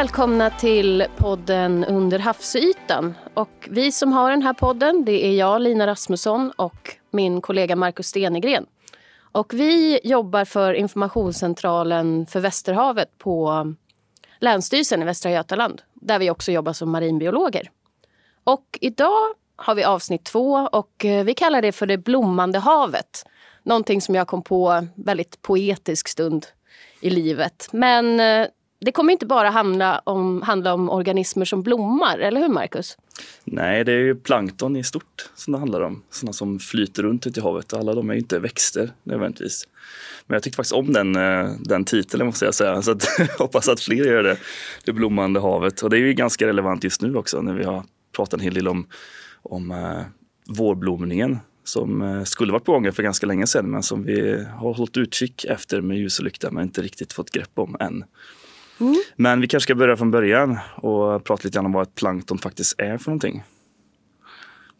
Välkomna till podden Under havsytan. Och vi som har den här podden det är jag, Lina Rasmusson och min kollega Markus Stenegren. Och vi jobbar för informationscentralen för Västerhavet på Länsstyrelsen i Västra Götaland där vi också jobbar som marinbiologer. Och idag har vi avsnitt två och eh, vi kallar det för det blommande havet. Någonting som jag kom på väldigt poetisk stund i livet. Men eh, det kommer inte bara handla om, handla om organismer som blommar, eller hur Marcus? Nej, det är ju plankton i stort som det handlar om. Sådana som flyter runt ute i havet. Alla de är inte växter nödvändigtvis. Men jag tyckte faktiskt om den, eh, den titeln måste jag säga. Så att, hoppas att fler gör det. Det blommande havet. Och det är ju ganska relevant just nu också när vi har pratat en hel del om, om uh, vårblomningen som eh, skulle varit på gång för ganska länge sedan men som vi har hållit utkik efter med ljus och lykta men inte riktigt fått grepp om än. Mm. Men vi kanske ska börja från början och prata lite grann om vad ett plankton faktiskt är för någonting.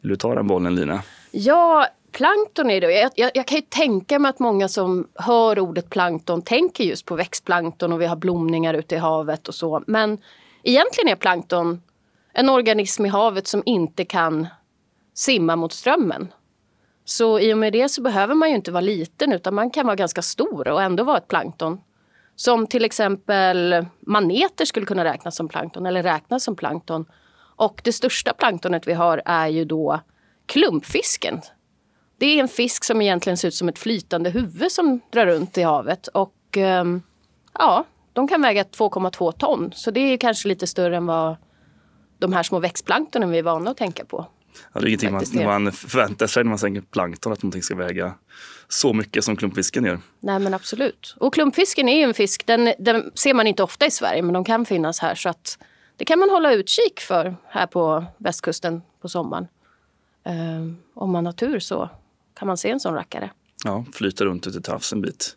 Vill du ta den bollen Lina? Ja, plankton är det. Jag, jag, jag, kan ju tänka mig att många som hör ordet plankton tänker just på växtplankton och vi har blomningar ute i havet och så. Men egentligen är plankton en organism i havet som inte kan simma mot strömmen. Så i och med det så behöver man ju inte vara liten utan man kan vara ganska stor och ändå vara ett plankton. Som till exempel maneter skulle kunna räknas som plankton eller räknas som plankton. Och det största planktonet vi har är ju då klumpfisken. Det är en fisk som egentligen ser ut som ett flytande huvud som drar runt i havet. Och ehm, ja, de kan väga 2,2 ton. Så det är kanske lite större än vad de här små växtplanktonen vi är vana att tänka på. Ja, det är ingenting man, man förväntar sig när man tänker plankton, att någonting ska väga så mycket som klumpfisken gör. Nej men absolut. Och klumpfisken är ju en fisk, den, den, ser man inte ofta i Sverige men de kan finnas här så att det kan man hålla utkik för här på västkusten på sommaren. Um, om man har tur så kan man se en sån rackare. Ja, flyter runt ute till havs en bit.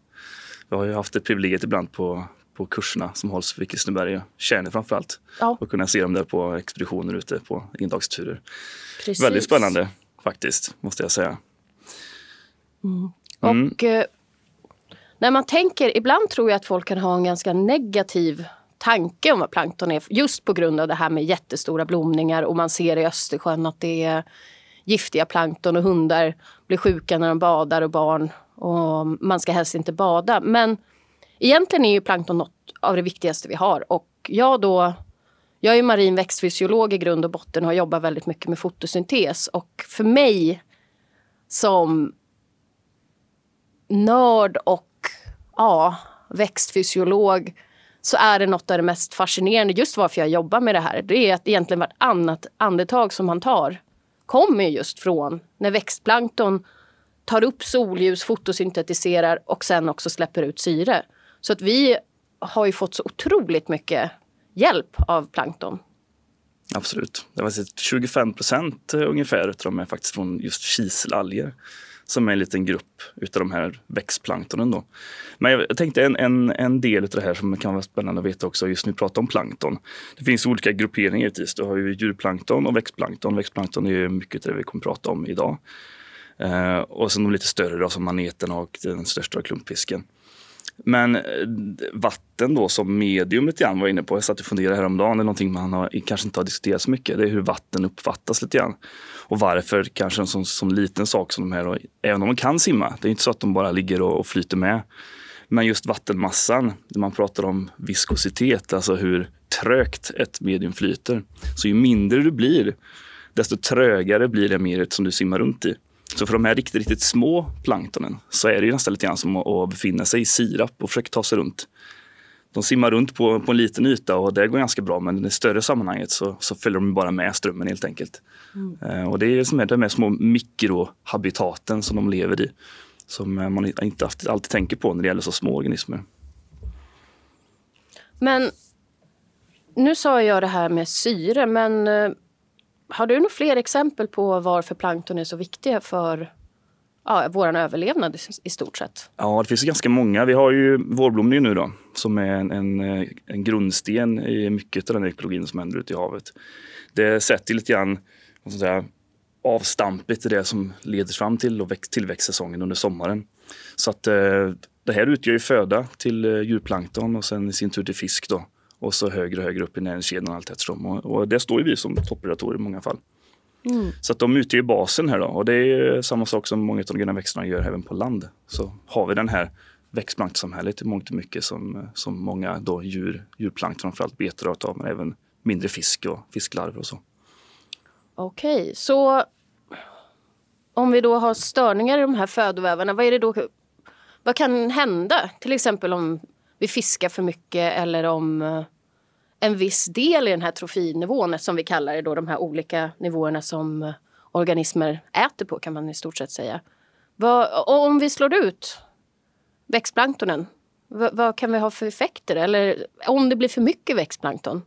Vi har ju haft det privilegiet ibland på, på kurserna som hålls vid Kristineberg och Tjärnö framförallt. Ja. Och kunna se dem där på expeditioner ute på endagsturer. Precis. Väldigt spännande faktiskt, måste jag säga. Mm. Mm. Och eh, när man tänker, ibland tror jag att folk kan ha en ganska negativ tanke om vad plankton är. Just på grund av det här med jättestora blomningar och man ser i Östersjön att det är giftiga plankton och hundar blir sjuka när de badar och barn. Och man ska helst inte bada. Men egentligen är ju plankton något av det viktigaste vi har. Och jag då jag är marin växtfysiolog i grund och botten och har jobbat väldigt mycket med fotosyntes. Och för mig som nörd och ja, växtfysiolog så är det något av det mest fascinerande, just varför jag jobbar med det här. Det är att egentligen vartannat andetag som man tar kommer just från när växtplankton tar upp solljus, fotosyntetiserar och sen också släpper ut syre. Så att vi har ju fått så otroligt mycket hjälp av plankton. Absolut. Det var 25 procent eh, ungefär av de är faktiskt från just kiselalger som är en liten grupp utav de här växtplanktonen. Då. Men jag tänkte en, en, en del av det här som kan vara spännande att veta också, just nu pratar om plankton. Det finns olika grupperingar givetvis. Du har ju djurplankton och växtplankton. Växtplankton är ju mycket det vi kommer prata om idag. Eh, och sen de lite större då, som maneterna och den största klumpfisken. Men eh, vatten då som medium lite grann var jag inne på. Jag satt och funderade häromdagen. Det är någonting man har, kanske inte har diskuterat så mycket. Det är hur vatten uppfattas lite grann. Och varför kanske en sån, sån liten sak som de här, då, även om de kan simma. Det är inte så att de bara ligger och, och flyter med. Men just vattenmassan, när man pratar om viskositet, alltså hur trögt ett medium flyter. Så ju mindre du blir, desto trögare blir det mediet som du simmar runt i. Så för de här riktigt, riktigt små planktonen så är det ju nästan lite grann som att befinna sig i sirap och försöka ta sig runt. De simmar runt på, på en liten yta och det går ganska bra men i det större sammanhanget så, så följer de bara med strömmen helt enkelt. Mm. Eh, och det är som är de här små mikrohabitaten som de lever i. Som eh, man inte alltid tänker på när det gäller så små organismer. Men nu sa jag det här med syre men eh, har du några fler exempel på varför plankton är så viktiga för ja, vår överlevnad i stort sett? Ja, det finns ganska många. Vi har ju vårblomningen nu då, som är en, en, en grundsten i mycket av den ekologin som händer ute i havet. Det sätter lite grann vad säga, avstampet i det som leder fram till tillväxtsäsongen under sommaren. Så att eh, det här utgör ju föda till eh, djurplankton och sen i sin tur till fisk då och så högre och högre upp i näringskedjan allt eftersom. Och, och det står ju vi som toppredatorer i många fall. Mm. Så att de utgör basen här då. Och det är samma sak som många av de gröna växterna gör även på land. Så har vi den här växtplanktonsamhället i mångt och mycket som, som många då djur, djurplankton framförallt betar av, men även mindre fisk och fisklarver och så. Okej, okay, så om vi då har störningar i de här födovävarna, vad är det då? Vad kan hända? Till exempel om vi fiskar för mycket eller om eh, en viss del i den här trofinivån som vi kallar det då, de här olika nivåerna som organismer äter på kan man i stort sett säga. Vad, om vi slår ut växtplanktonen, vad, vad, kan vi ha för effekter? Eller om det blir för mycket växtplankton,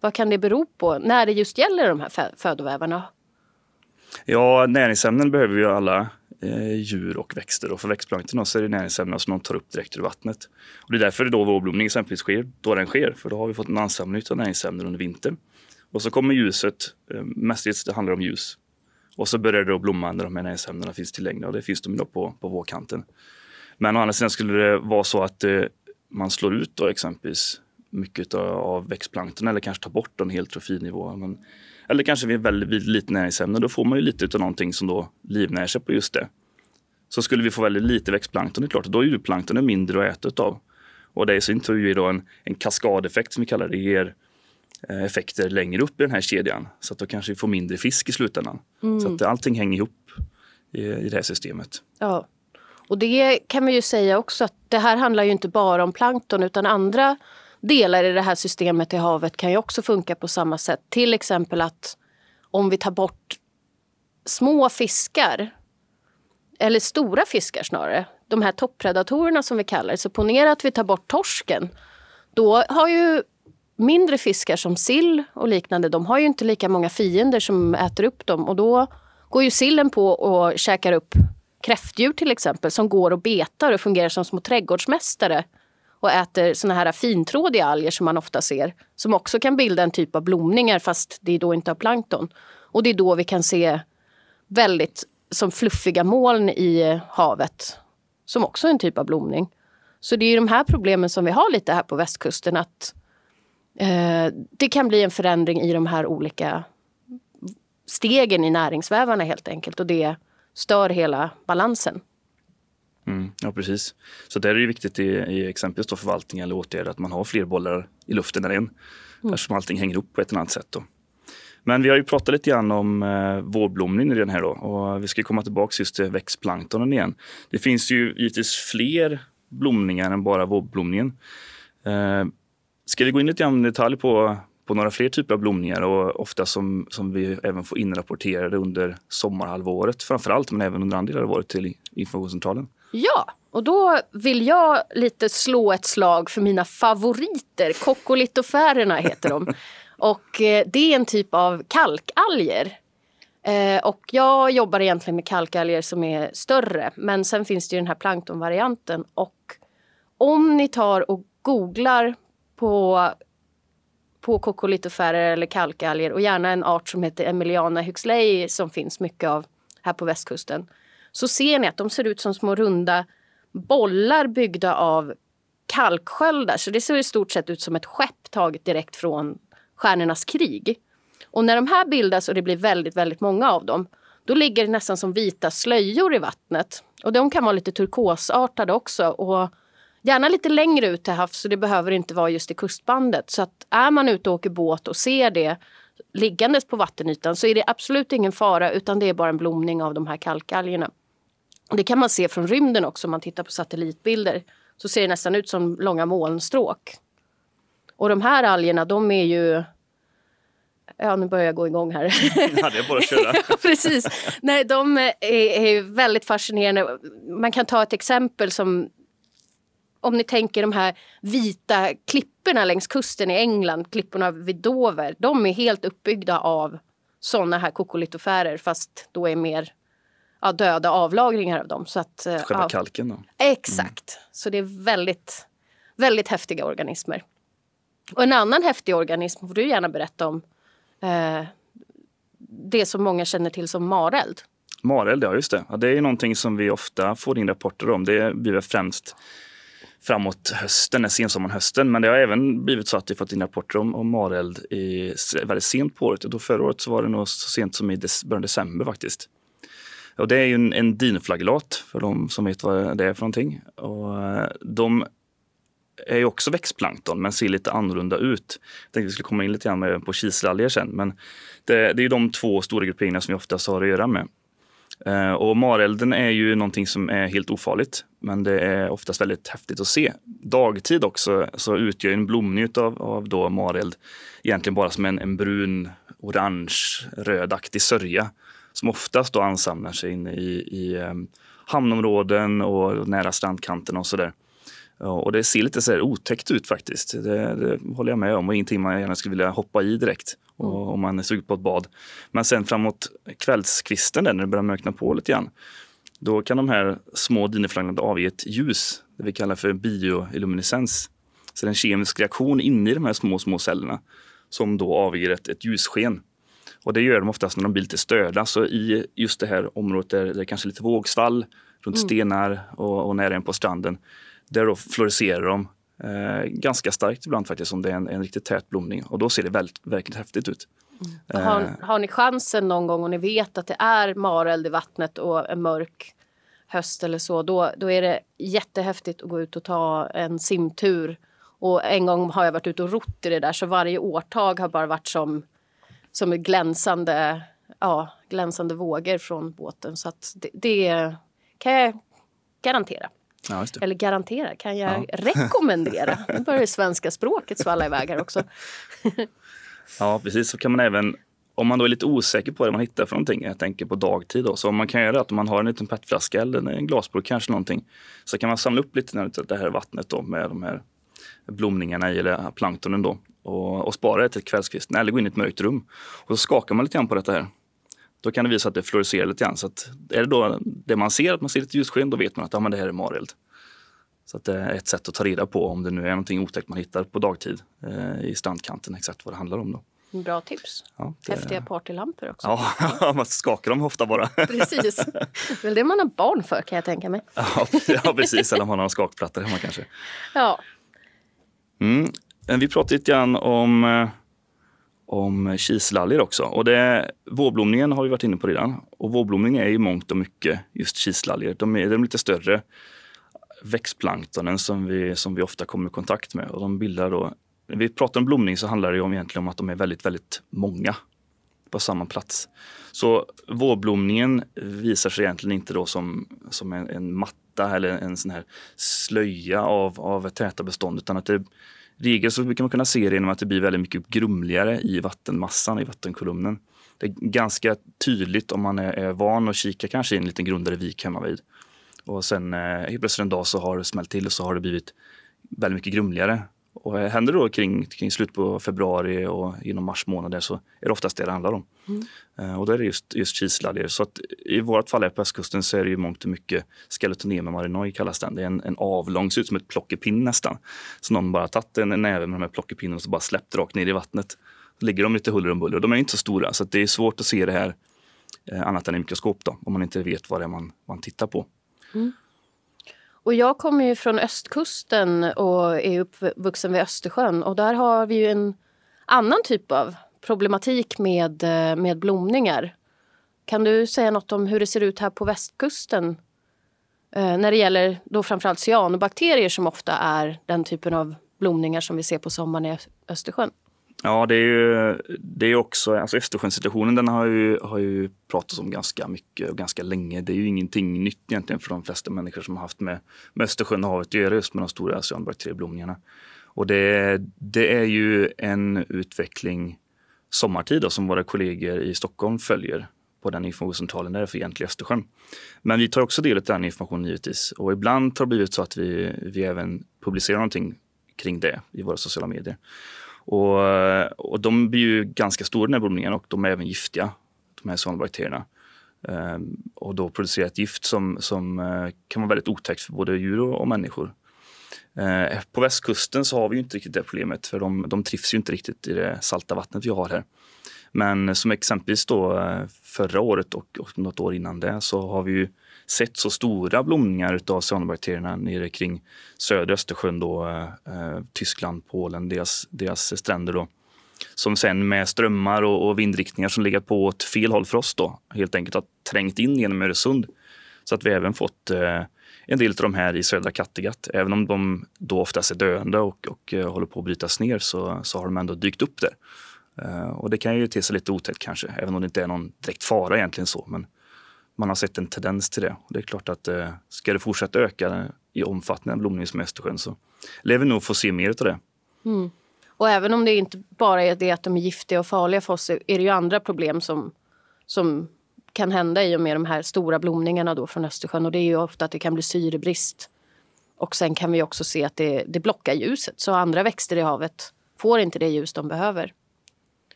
vad kan det bero på när det just gäller de här födovävarna? Ja, näringsämnen behöver ju alla eh, djur och växter. Och för växtplankton så är det näringsämnen som de tar upp direkt ur vattnet. Och det är därför då vårblomning exempelvis sker då den sker. För då har vi fått en ansamling av näringsämnen under vintern. Och så kommer ljuset, eh, mestadels det handlar om ljus. Och så börjar det då blomma när de här näringsämnena finns tillgängliga och det finns de då på, på vårkanten. Men å andra sidan skulle det vara så att eh, man slår ut då exempelvis mycket av, av växtplankton eller kanske tar bort en hel trofinivå. Men, eller kanske vid väldigt lite näringsämne, då får man ju lite av någonting som då livnär sig på just det. Så skulle vi få väldigt lite växtplankton, det är klart, då är ju planktonen mindre att äta av. Och det i sin tur ger då en, en kaskadeffekt som vi kallar det, ger eh, effekter längre upp i den här kedjan. Så att då kanske vi får mindre fisk i slutändan. Mm. Så att allting hänger ihop i, i det här systemet. Ja. Och det kan vi ju säga också att det här handlar ju inte bara om plankton utan andra delar i det här systemet i havet kan ju också funka på samma sätt. Till exempel att om vi tar bort små fiskar, eller stora fiskar snarare, de här toppredatorerna som vi kallar det. Så ponera att vi tar bort torsken. Då har ju mindre fiskar som sill och liknande, de har ju inte lika många fiender som äter upp dem. Och då går ju sillen på och käkar upp kräftdjur till exempel som går och betar och fungerar som små trädgårdsmästare och äter såna här fintrådiga alger som man ofta ser. Som också kan bilda en typ av blomningar fast det är då inte av plankton. Och det är då vi kan se väldigt som fluffiga moln i havet. Som också är en typ av blomning. Så det är de här problemen som vi har lite här på västkusten. Att eh, Det kan bli en förändring i de här olika stegen i näringsvävarna helt enkelt. Och det stör hela balansen. Mm, ja, precis. Så där är det viktigt i, i exempelvis då förvaltning eller åtgärder att man har fler bollar i luften än en. Mm. Eftersom allting hänger ihop på ett eller annat sätt. Då. Men vi har ju pratat lite grann om eh, i den här då och vi ska komma tillbaka just till växtplanktonen igen. Det finns ju givetvis fler blomningar än bara vårblomningen. Eh, ska vi gå in lite grann i detalj på, på några fler typer av blomningar och ofta som, som vi även får inrapporterade under sommarhalvåret framför men även under andra delar av året till informationscentralen. Ja, och då vill jag lite slå ett slag för mina favoriter. Kokolitofärerna heter de. och eh, det är en typ av kalkalger. Eh, och jag jobbar egentligen med kalkalger som är större. Men sen finns det ju den här planktonvarianten. Och om ni tar och googlar på på kokolitofärer eller kalkalger och gärna en art som heter Emiliana huxley som finns mycket av här på västkusten så ser ni att de ser ut som små runda bollar byggda av kalksköldar. Så det ser i stort sett ut som ett skepp taget direkt från Stjärnornas krig. Och när de här bildas och det blir väldigt, väldigt många av dem, då ligger det nästan som vita slöjor i vattnet. Och de kan vara lite turkosartade också. Och gärna lite längre ut till havs, så det behöver inte vara just i kustbandet. Så att är man ute och åker båt och ser det liggandes på vattenytan så är det absolut ingen fara utan det är bara en blomning av de här kalkalgerna. Det kan man se från rymden också om man tittar på satellitbilder. Så ser det nästan ut som långa molnstråk. Och de här algerna de är ju Ja, nu börjar jag gå igång här. Ja, det är bara att köra. Precis. Nej, de är, är, väldigt fascinerande. Man kan ta ett exempel som om ni tänker de här vita klipporna längs kusten i England, klipporna vid Dover. De är helt uppbyggda av såna här kokolitofärer fast då är mer ja, döda avlagringar av dem. Så att, eh, Själva ja, kalken då? Exakt. Mm. Så det är väldigt, väldigt häftiga organismer. Och en annan häftig organism får du gärna berätta om. Eh, det som många känner till som mareld. Mareld, ja just det. Ja, det är någonting som vi ofta får in rapporter om. Det blir främst framåt hösten, sensommaren, hösten. Men det har även blivit så att vi fått in rapporter om, om mareld i, väldigt sent på året. Då förra året så var det nog så sent som i des, början december faktiskt. Och det är ju en, en dinflagellat för de som vet vad det är för någonting. Och eh, de är ju också växtplankton men ser lite annorlunda ut. Jag tänkte vi skulle komma in lite grann på kiselalger sen. Men det, det är de två stora grupperingarna som vi oftast har att göra med. Eh, och marelden är ju någonting som är helt ofarligt, men det är oftast väldigt häftigt att se. Dagtid också så utgör en blomning av, av då mareld egentligen bara som en, en brun, orange, rödaktig sörja som oftast då ansamlar sig inne i, i um, hamnområden och nära strandkanten och sådär. Och det ser lite så här otäckt ut faktiskt. Det, det, håller jag med om och ingenting man gärna skulle vilja hoppa i direkt mm. om man är sugen på ett bad. Men sen framåt kvällskvisten där, när det börjar mörkna på lite grann, då kan de här små dineflaggorna avge ett ljus, det vi kallar för bioluminescens. Så det är en kemisk reaktion inne i de här små, små cellerna som då avger ett, ett ljussken. Och det gör de oftast när de blir lite störda. Så i just det här området där det är kanske lite vågsvall, runt mm. stenar och, och nära en på stranden, där då fluorescerar de eh, ganska starkt ibland faktiskt om det är en, en riktigt tät blomning. Och då ser det väldigt, verkligt häftigt ut. Mm. Har, har, ni chansen någon gång och ni vet att det är mareld i vattnet och en mörk höst eller så, då, då är det jättehäftigt att gå ut och ta en simtur. Och en gång har jag varit ute och rott i det där så varje årtag har bara varit som, som glänsande, ja, glänsande vågor från båten. Så att det, det kan jag garantera. Ja, Eller garantera, kan jag ja. rekommendera? Nu börjar svenska språket svalla iväg här också. ja, precis. Så kan man även, om man då är lite osäker på det man hittar för någonting, jag tänker på dagtid då, så om man kan göra att man har en liten petflaska eller en glasburk kanske någonting, så kan man samla upp lite av det här vattnet då med de här blomningarna i, eller planktonen då, och, och spara det till kvällskvisten eller gå in i ett mörkt rum. Och så skakar man lite grann på detta här. Då kan det visa att det fluorescerar lite grann. Så att är det då det man ser, att man ser lite ljussken, då vet man att ja, men det här är mareld. Så att det är ett sätt att ta reda på om det nu är någonting otäckt man hittar på dagtid eh, i strandkanten, exakt vad det handlar om. Då. Bra tips. Ja, det... Häftiga partylampor också. Ja, man skakar dem ofta bara. Precis. Det är väl det man har barn för kan jag tänka mig. Ja, ja precis. Eller om man har en skakplatta hemma kanske. Ja. Mm. Vi pratade lite grann om eh, om kiselalger också. Och det, vårblomningen har vi varit inne på redan. Och vårblomning är i mångt och mycket just kiselalger. De är, de lite större växtplanktonen som vi, som vi ofta kommer i kontakt med. Och de bildar då, när vi pratar om blomning så handlar det om egentligen om att de är väldigt, väldigt många på samma plats. Så vårblomningen visar sig egentligen inte då som, som en, en matta eller en sån här slöja av, av täta bestånd utan att det regel så brukar man kunna se det genom att det blir väldigt mycket grumligare i vattenmassan, i vattenkolumnen. Det är ganska tydligt om man är, är van att kika kanske i en liten grundare vik hemma vid. Och sen eh, helt plötsligt en dag så har det smält till och så har det blivit väldigt mycket grumligare. Och händer det då kring, kring slut på februari och inom mars månader så är det oftast det det handlar om. Mm. Uh, och då är det just, just kiselalger. Så att i vårt fall här på östkusten så är det ju mångt och mycket Skeletonema marinoi kallas den. Det är en, en avlång, ser ut som ett plockepinn nästan. Så någon bara tagit en, en näve med de här plockepinnarna och så bara släppt rakt ner i vattnet. Så ligger de lite huller om buller. De är inte så stora så det är svårt att se det här eh, annat än i mikroskop då, om man inte vet vad det är man, man tittar på. Mm. Och jag kommer ju från östkusten och är uppvuxen vid Östersjön och där har vi ju en annan typ av problematik med, eh, med blomningar. Kan du säga något om hur det ser ut här på västkusten eh, när det gäller då framförallt cyanobakterier som ofta är den typen av blomningar som vi ser på sommaren i Östersjön? Ja, det är ju det är också, alltså Östersjön-situationen den har ju, har ju pratats om ganska mycket och ganska länge. Det är ju ingenting nytt egentligen för de flesta människor som har haft med, med Östersjön och havet att göra just med de stora oceanbakterieblomningarna. Och det, det är ju en utveckling sommartid då, som våra kollegor i Stockholm följer på den informationscentralen där för egentligen Östersjön. Men vi tar också del av den informationen givetvis och ibland har det blivit så att vi, vi även publicerar någonting kring det i våra sociala medier. Och, och de blir ju ganska stora den här blomningen och de är även giftiga, de här cyanobakterierna. Um, ehm, och då producerar ett gift som, som uh, kan vara väldigt otäckt för både djur och, och människor. Uh, på västkusten så har vi inte riktigt det problemet för de, de trivs ju inte riktigt i det salta vattnet vi har här. Men som exempelvis då uh, förra året och, och något år innan det så har vi ju sett så stora blomningar av cyanobakterierna nere kring södra Östersjön, då, eh, eh, Tyskland, Polen, deras, deras stränder. Då. Som sen med strömmar och, och vindriktningar som legat på åt fel håll för oss då, helt enkelt har trängt in genom Öresund. Så att vi även fått eh, en del av de här i södra Kattegatt. Även om de då oftast är döende och, och och håller på att brytas ner så, så har de ändå dykt upp där. Uh, och det kan ju te sig lite otäckt kanske, även om det inte är någon direkt fara egentligen så. Men man har sett en tendens till det. Och det är klart att eh, ska det fortsätta öka i omfattning, blomningen i Östersjön, så lär vi nog få se mer av det. Mm. Och även om det inte bara är det att de är giftiga och farliga för oss är det ju andra problem som, som kan hända i och med de här stora blomningarna då från Östersjön. Och det är ju ofta att det kan bli syrebrist. Och sen kan vi också se att det, det blockar ljuset så andra växter i havet får inte det ljus de behöver.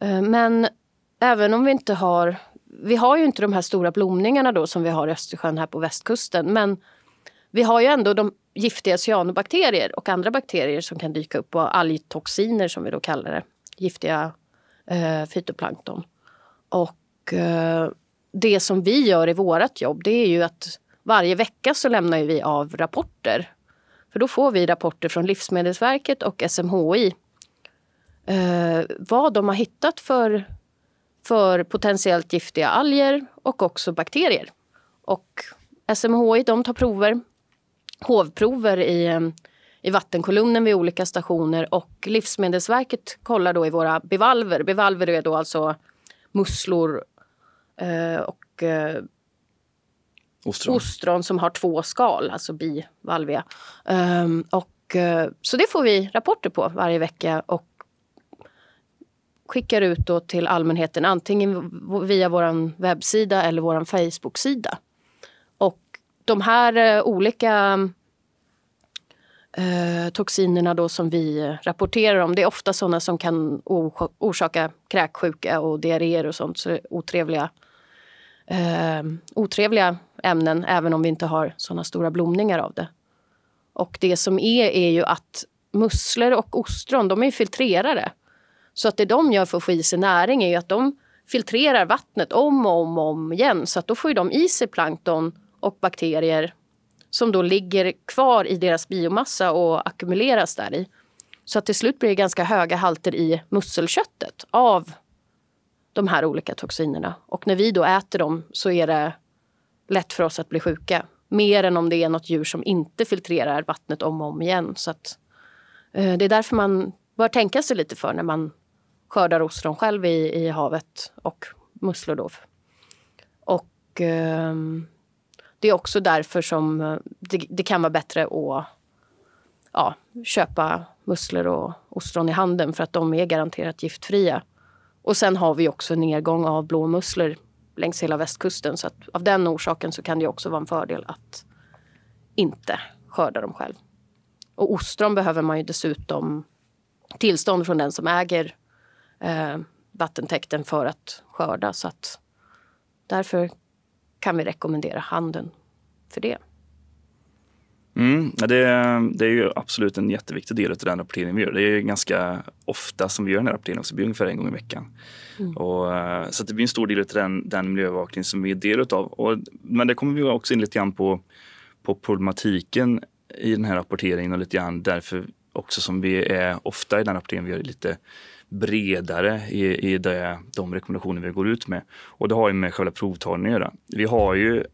Eh, men även om vi inte har... Vi har ju inte de här stora blomningarna då som vi har i Östersjön här på västkusten. Men vi har ju ändå de giftiga cyanobakterier och andra bakterier som kan dyka upp och algtoxiner som vi då kallar det. Giftiga eh, fytoplankton. Och Eh, det som vi gör i vårt jobb det är ju att varje vecka så lämnar vi av rapporter. För då får vi rapporter från Livsmedelsverket och SMHI. Eh, vad de har hittat för, för potentiellt giftiga alger och också bakterier. Och SMHI de tar prover, hovprover i, eh, i vattenkolumnen vid olika stationer och Livsmedelsverket kollar då i våra bivalver. Bivalver är då alltså musslor Eh, och eh, ostron. ostron. som har två skal, alltså bivalvia. Um, och, uh, så det får vi rapporter på varje vecka och skickar ut då till allmänheten antingen via vår webbsida eller vår Facebook-sida. Och de här eh, olika eh, toxinerna då som vi rapporterar om det är ofta sådana som kan orsaka kräksjuka och diarréer och sånt, så det är otrevliga eh, otrevliga ämnen även om vi inte har såna stora blomningar av det. Och det som är, är ju att musslor och ostron, de är filtrerade. Så att det de gör för att få i sig näring är ju att de filtrerar vattnet om och om och om igen. Så att då får de i sig plankton och bakterier som då ligger kvar i deras biomassa och ackumuleras där i. Så att till slut blir det ganska höga halter i musselköttet av de här olika toxinerna. Och när vi då äter dem så är det lätt för oss att bli sjuka. Mer än om det är något djur som inte filtrerar vattnet om och om igen. Så att, eh, det är därför man bör tänka sig lite för när man skördar ostron själv i, i havet och musslor. Då. Och eh, det är också därför som eh, det, det kan vara bättre att ja, köpa musslor och ostron i handeln för att de är garanterat giftfria. Och sen har vi också nedgång av blåmusslor längs hela västkusten. Så att av den orsaken så kan det också vara en fördel att inte skörda dem själv. Och ostron behöver man ju dessutom tillstånd från den som äger eh, vattentäkten för att skörda. Så att därför kan vi rekommendera handeln för det. Mm, det, det, är ju absolut en jätteviktig del av den rapporteringen vi gör. Det är ganska ofta som vi gör den här rapporteringen också, ungefär en gång i veckan. Mm. Och, eh, så det blir en stor del av den, den miljöövervakning som vi är del av. men det kommer vi också in lite grann på, på problematiken i den här rapporteringen och lite grann därför också som vi är ofta i den rapporteringen vi gör lite bredare i, i det, de rekommendationer vi går ut med. Och det har ju med själva provtagningen att göra. Vi har ju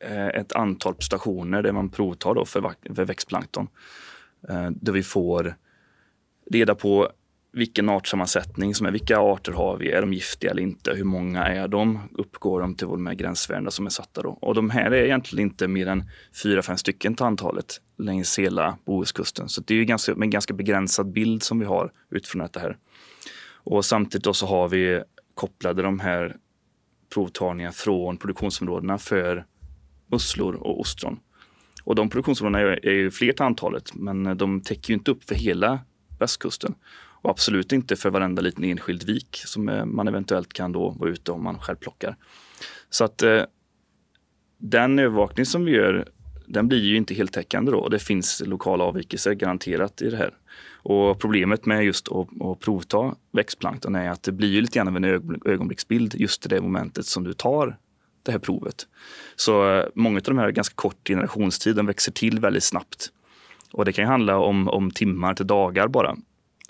eh, ett antal stationer där man provtar då för, för växtplankton. Eh, där vi får reda på vilken artsammansättning som är, vilka arter har vi, är de giftiga eller inte, hur många är de, uppgår de till de här gränsvärdena som är satta då? Och de här är egentligen inte mer än fyra, fem stycken till antalet längs hela Bohuskusten. Så det är ju ganska, en ganska begränsad bild som vi har utifrån det här. Och samtidigt då så har vi kopplade de här provtagningarna från produktionsområdena för musslor och ostron. Och de produktionsområdena är, ju fler till antalet, men de täcker ju inte upp för hela västkusten. Och absolut inte för varenda liten enskild vik som eh, man eventuellt kan då vara ute om man själv plockar. Så att eh, den övervakning som vi gör, den blir ju inte heltäckande då. Det finns lokala avvikelser garanterat i det här. Och problemet med just att, att provta växtplankton är att det blir ju lite grann av en ögonblicksbild just i det momentet som du tar det här provet. Så eh, många av de här har ganska kort generationstid, de växer till väldigt snabbt. Och det kan handla om, om timmar till dagar bara.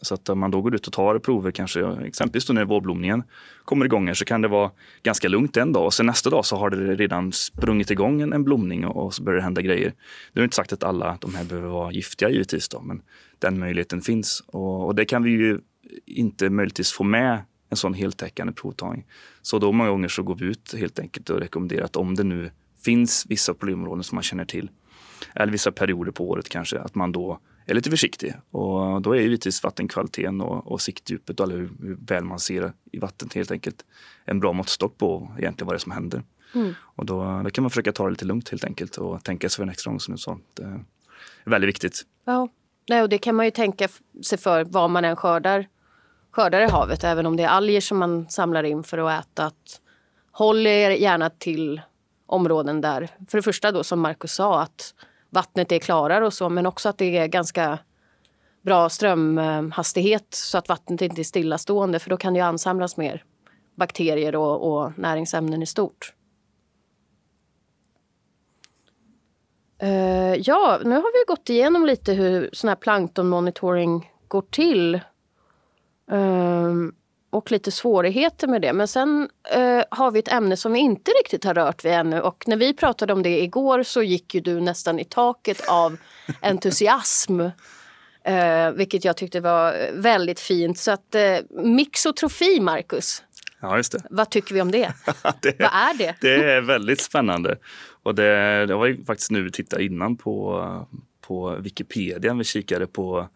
Så att om man då går ut och tar prover, kanske exempelvis när vårblomningen kommer igång, så kan det vara ganska lugnt en dag och sen nästa dag så har det redan sprungit igång en, en blomning och, och, så börjar det hända grejer. Det är inte sagt att alla de här behöver vara giftiga givetvis, då, men den möjligheten finns. Och, och det kan vi ju inte möjligtvis få med en sån heltäckande provtagning. Så då många gånger så går vi ut helt enkelt och rekommenderar att om det nu finns vissa problemområden som man känner till, eller vissa perioder på året kanske, att man då är lite försiktig. Och då är givetvis vattenkvaliteten och, och siktdjupet, eller hur, hur, väl man ser i vattnet helt enkelt, en bra måttstock på egentligen vad det är som händer. Mm. Och då, då, kan man försöka ta det lite lugnt helt enkelt och tänka sig för en extra gång som du sa. Det är väldigt viktigt. Ja, Nej, och det kan man ju tänka sig för vad man än skördar, skördar i havet, även om det är alger som man samlar in för att äta. Att håll er gärna till områden där, för det första då som Markus sa, att vattnet är klarare och så, men också att det är ganska bra strömhastighet så att vattnet inte är stillastående för då kan det ansamlas mer bakterier och, och näringsämnen i stort. Uh, ja, nu har vi gått igenom lite hur sån här planktonmonitoring går till. Uh, och lite svårigheter med det. Men sen uh, har vi ett ämne som vi inte riktigt har rört vid ännu. Och när vi pratade om det igår så gick ju du nästan i taket av entusiasm. vilket jag tyckte var väldigt fint. Så att mixotrofi, Marcus. Ja, just det. Vad tycker vi om det? det Vad är det? Det är väldigt spännande. Och det, det var ju faktiskt nu vi tittade innan på, på Wikipedia. Vi kikade på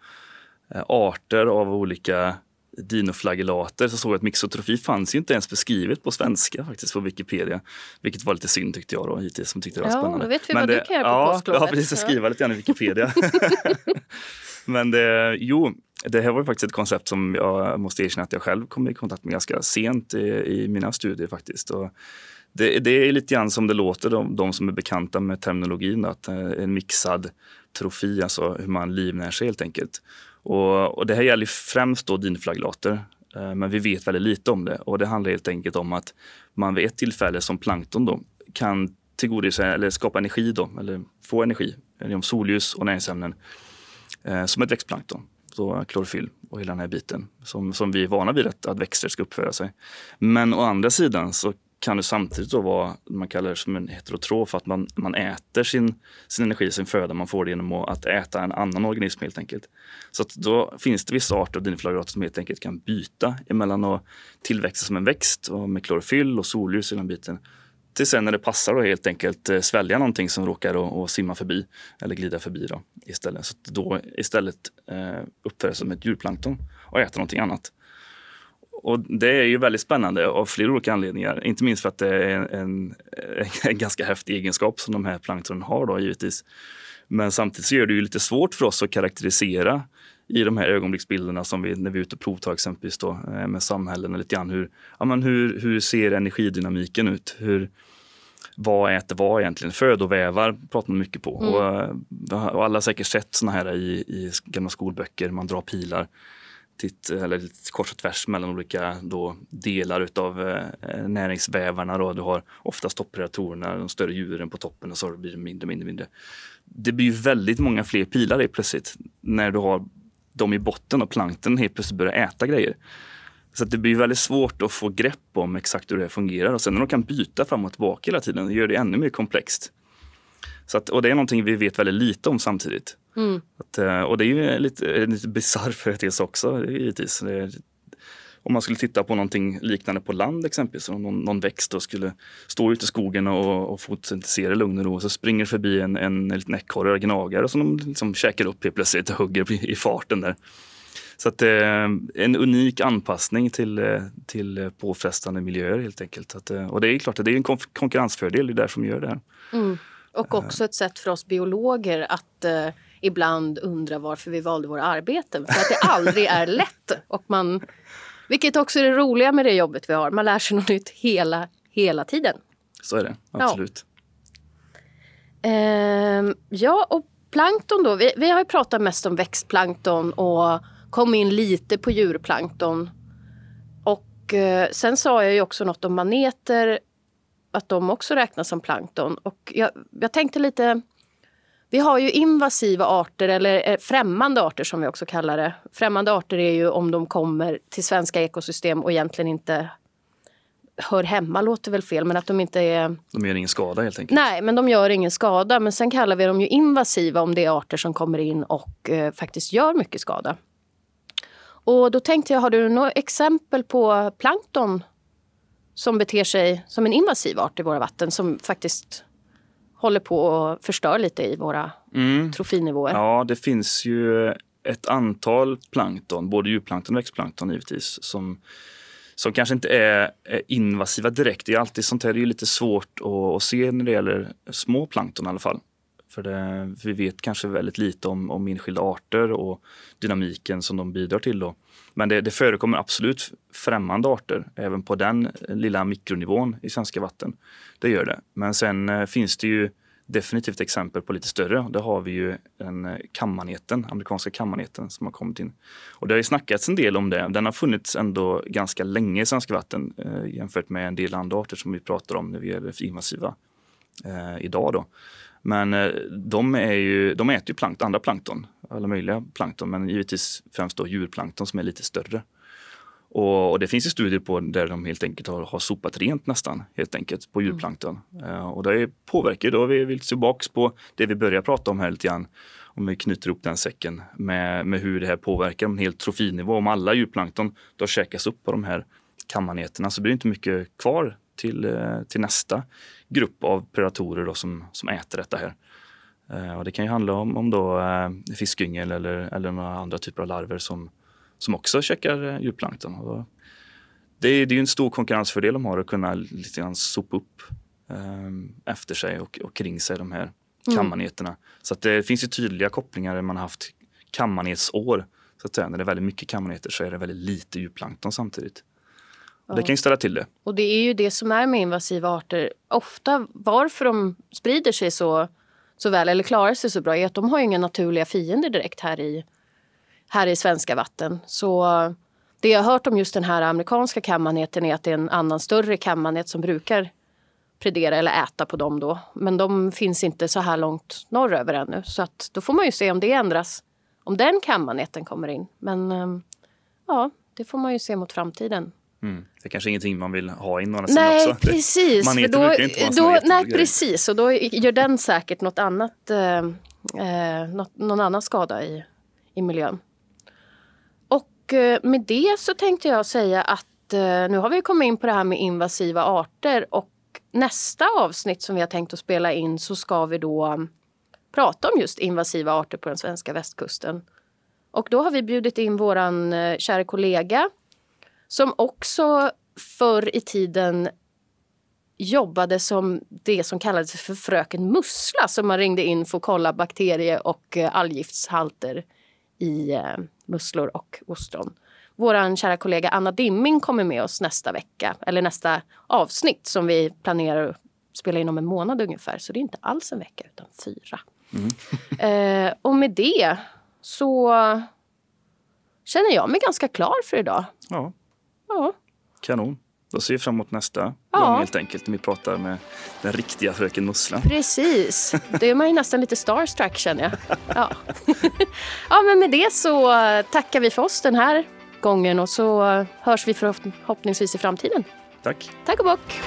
eh, arter av olika dinoflagellater så såg jag att mixotrofi fanns ju inte ens beskrivet på svenska faktiskt på Wikipedia. Vilket var lite synd tyckte jag då hittills som tyckte det var ja, spännande. Då vet vi Men vad det, du kan göra på ja, påsklovet. Ja, precis. Jag skriva lite grann i Wikipedia. Men det, jo, det här var faktiskt ett koncept som jag måste erkänna att jag själv kom i kontakt med ganska sent i, i mina studier faktiskt. Och det, det, är lite grann som det låter, de, de som är bekanta med terminologin, att eh, en mixad trofi, alltså hur man livnär sig helt enkelt. Och, och det här gäller främst då dinflagellater, eh, men vi vet väldigt lite om det. Och det handlar helt enkelt om att man vid ett tillfälle som plankton då kan tillgodose eller skapa energi då, eller få energi genom solljus och näringsämnen eh, som ett växtplankton. Så klorofyll och hela den här biten som, som vi är vana vid att, att växter ska uppföra sig. Men å andra sidan så kan det samtidigt då vara, man kallar det som en heterotrof, att man, man äter sin, sin energi, sin föda, man får det genom att äta en annan organism helt enkelt. Så att då finns det vissa arter av dinoflagellater som helt enkelt kan byta emellan att tillväxa som en växt och med klorofyll och solljus i den biten till sen när det passar då helt enkelt eh, svälja någonting som råkar och, och simma förbi eller glida förbi då istället. Så då istället eh, uppföra som ett djurplankton och äta någonting annat. Och det är ju väldigt spännande av flera olika anledningar. Inte minst för att det är en, en ganska häftig egenskap som de här planktonen har då givetvis. Men samtidigt så gör det ju lite svårt för oss att karaktärisera i de här ögonblicksbilderna som vi, när vi är ute och provtar exempelvis då, eh, med samhällen. Lite grann hur, ja, men hur, hur ser energidynamiken ut? Hur, vad äter vad egentligen? Födovävar pratar man mycket på. Mm. Och, och, alla har säkert sett såna här i, i gamla skolböcker, man drar pilar titt, eller kors och tvärs mellan olika då, delar av eh, näringsvävarna. Då. Du har oftast toppredatorerna, de större djuren på toppen och så blir det mindre, mindre, mindre. Det blir väldigt många fler pilar plötsligt när du har dem i botten och plankton helt plötsligt börjar äta grejer. Så det blir väldigt svårt att få grepp om exakt hur det fungerar. Och sen när de kan byta fram och tillbaka hela tiden, det gör det ännu mer komplext. Så att, och det är någonting vi vet väldigt lite om samtidigt. Mm. Att, eh, och det är ju lite, lite bisarr företeelse också givetvis. Det, om man skulle titta på någonting liknande på land exempelvis, om någon, någon växt och skulle stå ute i skogen och, och fotosyntisera i lugn och ro och så springer förbi en, en liten ekorre och gnagare som de liksom käkar upp helt plötsligt och hugger i, i farten där. Så att eh, en unik anpassning till, eh, till påfrestande miljöer helt enkelt. Att, och det är klart att det är en konkurrensfördel, det är därför de gör det här. Mm. Och också ett sätt för oss biologer att eh, ibland undra varför vi valde våra arbeten. För att det aldrig är lätt. Och man, vilket också är det roliga med det jobbet vi har. Man lär sig något nytt hela, hela tiden. Så är det, absolut. Ja, eh, ja och plankton då. Vi, vi har pratat mest om växtplankton och kom in lite på djurplankton. Och eh, sen sa jag ju också något om maneter att de också räknas som plankton. Och jag, jag tänkte lite... Vi har ju invasiva arter, eller eh, främmande arter som vi också kallar det. Främmande arter är ju om de kommer till svenska ekosystem och egentligen inte hör hemma, låter väl fel, men att de inte är... De gör ingen skada helt enkelt? Nej, men de gör ingen skada. Men sen kallar vi dem ju invasiva om det är arter som kommer in och eh, faktiskt gör mycket skada. Och då tänkte jag, har du några exempel på plankton som beter sig som en invasiv art i våra vatten som faktiskt håller på att förstöra lite i våra mm. trofinivåer? Ja, det finns ju ett antal plankton, både djurplankton och växtplankton givetvis, som som kanske inte är invasiva direkt. Det är alltid sånt här, det är lite svårt att, se när det gäller små plankton i alla fall. För, det, för vi vet kanske väldigt lite om, om enskilda arter och dynamiken som de bidrar till. Då. Men det, det förekommer absolut främmande arter även på den lilla mikronivån i svenska vatten. Det gör det. Men sen eh, finns det ju definitivt exempel på lite större. Där har vi ju en eh, kammaneten, amerikanska kammaneten som har kommit in. Och det har ju snackats en del om det. Den har funnits ändå ganska länge i svenska vatten eh, jämfört med en del andra arter som vi pratar om när vi är invasiva eh, idag. Då. Men eh, de, är ju, de äter ju plankt, andra plankton, alla möjliga plankton, men givetvis främst då djurplankton som är lite större. Och, och, det finns ju studier på där de helt enkelt har, har sopat rent nästan helt enkelt på mm. djurplankton. Mm. Uh, och det påverkar då, vi vill tillbaks på det vi börjar prata om här lite grann. Om vi knyter ihop den säcken med, med hur det här påverkar en hel trofinivå. Om alla djurplankton då käkas upp på de här kammaneterna så blir det inte mycket kvar till, uh, till nästa grupp av predatorer då som, som äter detta här. Uh, och det kan ju handla om, om då, fiskyngel eller, eller några andra typer av larver som som också käkar eh, djurplankton. Det är, det är en stor konkurrensfördel de har att kunna lite grann sopa upp eh, efter sig och, och, kring sig de här mm. kammaneterna. Mm. Så att det finns ju tydliga kopplingar där man har haft kammanetsår. Så att säga. När det är väldigt mycket kammaneter så är det väldigt lite djurplankton samtidigt. Och det kan ju ställa till det. Och det är ju det som är med invasiva arter. Ofta varför de sprider sig så, så väl eller klarar sig så bra är att de har inga naturliga fiender direkt här i här i svenska vatten. Så det jag har hört om just den här amerikanska kammaneten är att det är en annan större kammanet som brukar predera eller äta på dem då. Men de finns inte så här långt norröver ännu. Så att då får man ju se om det ändras. Om den kammaneten kommer in. Men ehm, ja, det får man ju se mot framtiden. Mm. Det är kanske ingenting man vill ha in Nej, också. precis. Maneter då, brukar inte då, Nej, precis. Och då gör den säkert något annat, eh, eh något, någon annan skada i, i miljön. Eh, med det så tänkte jag säga att eh, nu har vi kommit in på det här med invasiva arter och nästa avsnitt som vi har tänkt att spela in så ska vi då mm, prata om just invasiva arter på den svenska västkusten. Och då har vi bjudit in våran eh, kära kollega som också förr i tiden jobbade som det som kallades för fröken Mussla som man ringde in för att kolla bakterie och algiftshalter i eh, musslor och ostron. Vår kära kollega Anna Dimming kommer med oss nästa vecka, eller nästa avsnitt som vi planerar att spela in om en månad ungefär. Så det är inte alls en vecka utan fyra. Mm. eh, och med det så känner jag mig ganska klar för idag. Ja. Ja. Kanon. Då ser vi fram emot nästa ja. gång helt enkelt när vi pratar med den riktiga fröken Mussla. Precis. Det är man ju nästan lite starstruck känner jag. Ja. ja, men med det så tackar vi för oss den här gången och så hörs vi förhoppningsvis i framtiden. Tack. Tack och bock.